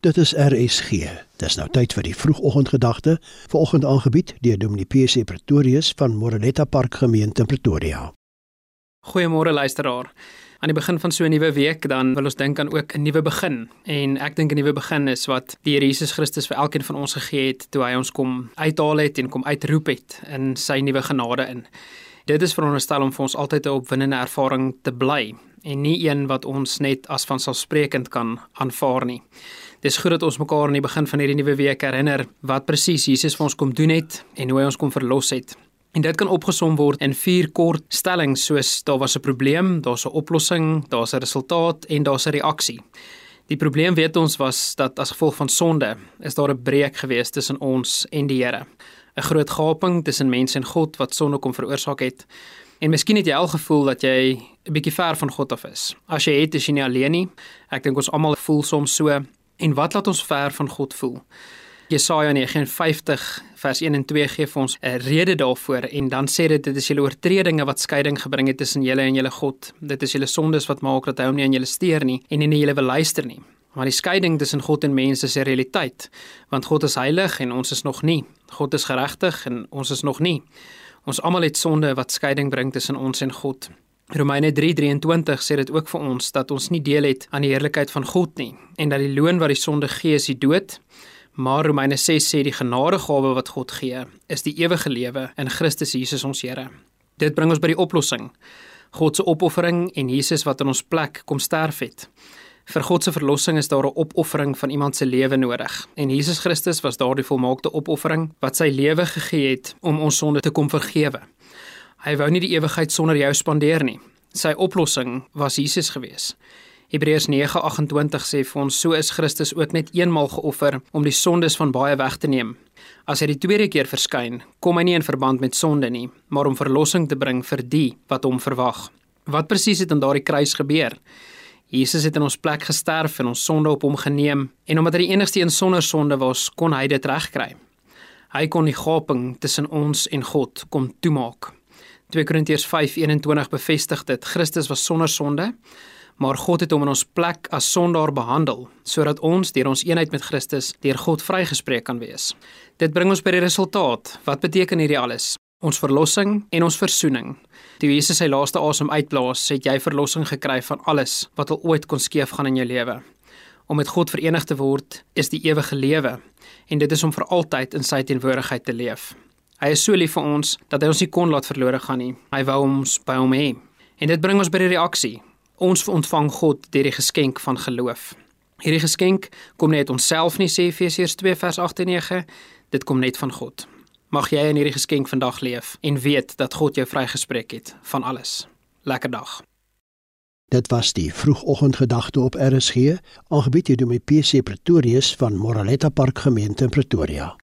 Dit is RSG. Dis nou tyd vir die vroegoggendgedagte, vanoggend aangebied deur Dominee PC Pretorius van Moreletta Park Gemeente in Pretoria. Goeiemôre luisteraar. Aan die begin van so 'n nuwe week dan wil ons dink aan ook 'n nuwe begin. En ek dink 'n nuwe begin is wat die Here Jesus Christus vir elkeen van ons gegee het toe hy ons kom uithaal het en kom uitroep het in sy nuwe genade in. Dit is veronderstel om vir ons altyd 'n opwindende ervaring te bly en nie een wat ons net as vanselfsprekend kan aanvaar nie. Dis goed dat ons mekaar aan die begin van hierdie nuwe week herinner wat presies Jesus vir ons kom doen het en hoe hy ons kom verlos het. En dit kan opgesom word in vier kort stellings soos daar was 'n probleem, daar's 'n oplossing, daar's 'n resultaat en daar's 'n reaksie. Die probleem weet ons was dat as gevolg van sonde is daar 'n breek gewees tussen ons en die Here. 'n Groot gaping tussen mens en God wat sonde kom veroorsaak het. En miskien het jy al gevoel dat jy 'n bietjie ver van God af is. As jy het, is jy nie alleen nie. Ek dink ons almal voel soms so En wat laat ons ver van God voel? Jesaja 59 vers 1 en 2 gee vir ons 'n rede daarvoor en dan sê dit dit is julle oortredinge wat skeiding gebring het tussen julle en julle God. Dit is julle sondes wat maak dat hy hom nie aan julle steur nie en nie julle wil luister nie. Maar die skeiding tussen God en mense is 'n realiteit, want God is heilig en ons is nog nie. God is geregtig en ons is nog nie. Ons almal het sonde wat skeiding bring tussen ons en God. Romeine 3:23 sê dit ook vir ons dat ons nie deel het aan die heerlikheid van God nie en dat die loon wat die sonde gee is die dood. Maar Romeine 6 sê die genadegawe wat God gee is die ewige lewe in Christus Jesus ons Here. Dit bring ons by die oplossing. God se opoffering en Jesus wat in ons plek kom sterf het. Vir God se verlossing is daar 'n opoffering van iemand se lewe nodig. En Jesus Christus was daardie volmaakte opoffering wat sy lewe gegee het om ons sonde te kom vergewe. Hy wou nie die ewigheid sonder jou spandeer nie. Sy oplossing was Jesus gewees. Hebreërs 9:28 sê vir ons so is Christus ook net eenmaal geoffer om die sondes van baie weg te neem. As hy die tweede keer verskyn, kom hy nie in verband met sonde nie, maar om verlossing te bring vir die wat hom verwag. Wat presies het aan daardie kruis gebeur? Jesus het in ons plek gesterf en ons sonde op hom geneem en omdat hy die enigste een sonder sonde was, kon hy dit regkry. Hy kon die gaping tussen ons en God kom toemaak. 2 Korintiërs 5:21 bevestig dit. Christus was sonder sonde, maar God het hom in ons plek as sondaar behandel sodat ons deur ons eenheid met Christus deur God vrygespreek kan wees. Dit bring ons by die resultaat. Wat beteken hierdie alles? Ons verlossing en ons versoening. Toe Jesus sy laaste asem uitblaas, het jy verlossing gekry van alles wat al ooit kon skeef gaan in jou lewe. Om met God verenig te word is die ewige lewe en dit is om vir altyd in sy teenwoordigheid te leef. Hy is so lief vir ons dat hy ons nie kon laat verlore gaan nie. Hy wou ons by hom hê. En dit bring ons by die reaksie. Ons ontvang God deur die geskenk van geloof. Hierdie geskenk kom net onsself nie sê Efesiërs 2 vers 8 en 9. Dit kom net van God. Mag jy in hierdie geskenk vandag leef en weet dat God jou vrygespreek het van alles. Lekker dag. Dit was die vroegoggendgedagte op RSG, aangebied deur my PC Pretorius van Moraletta Park Gemeente in Pretoria.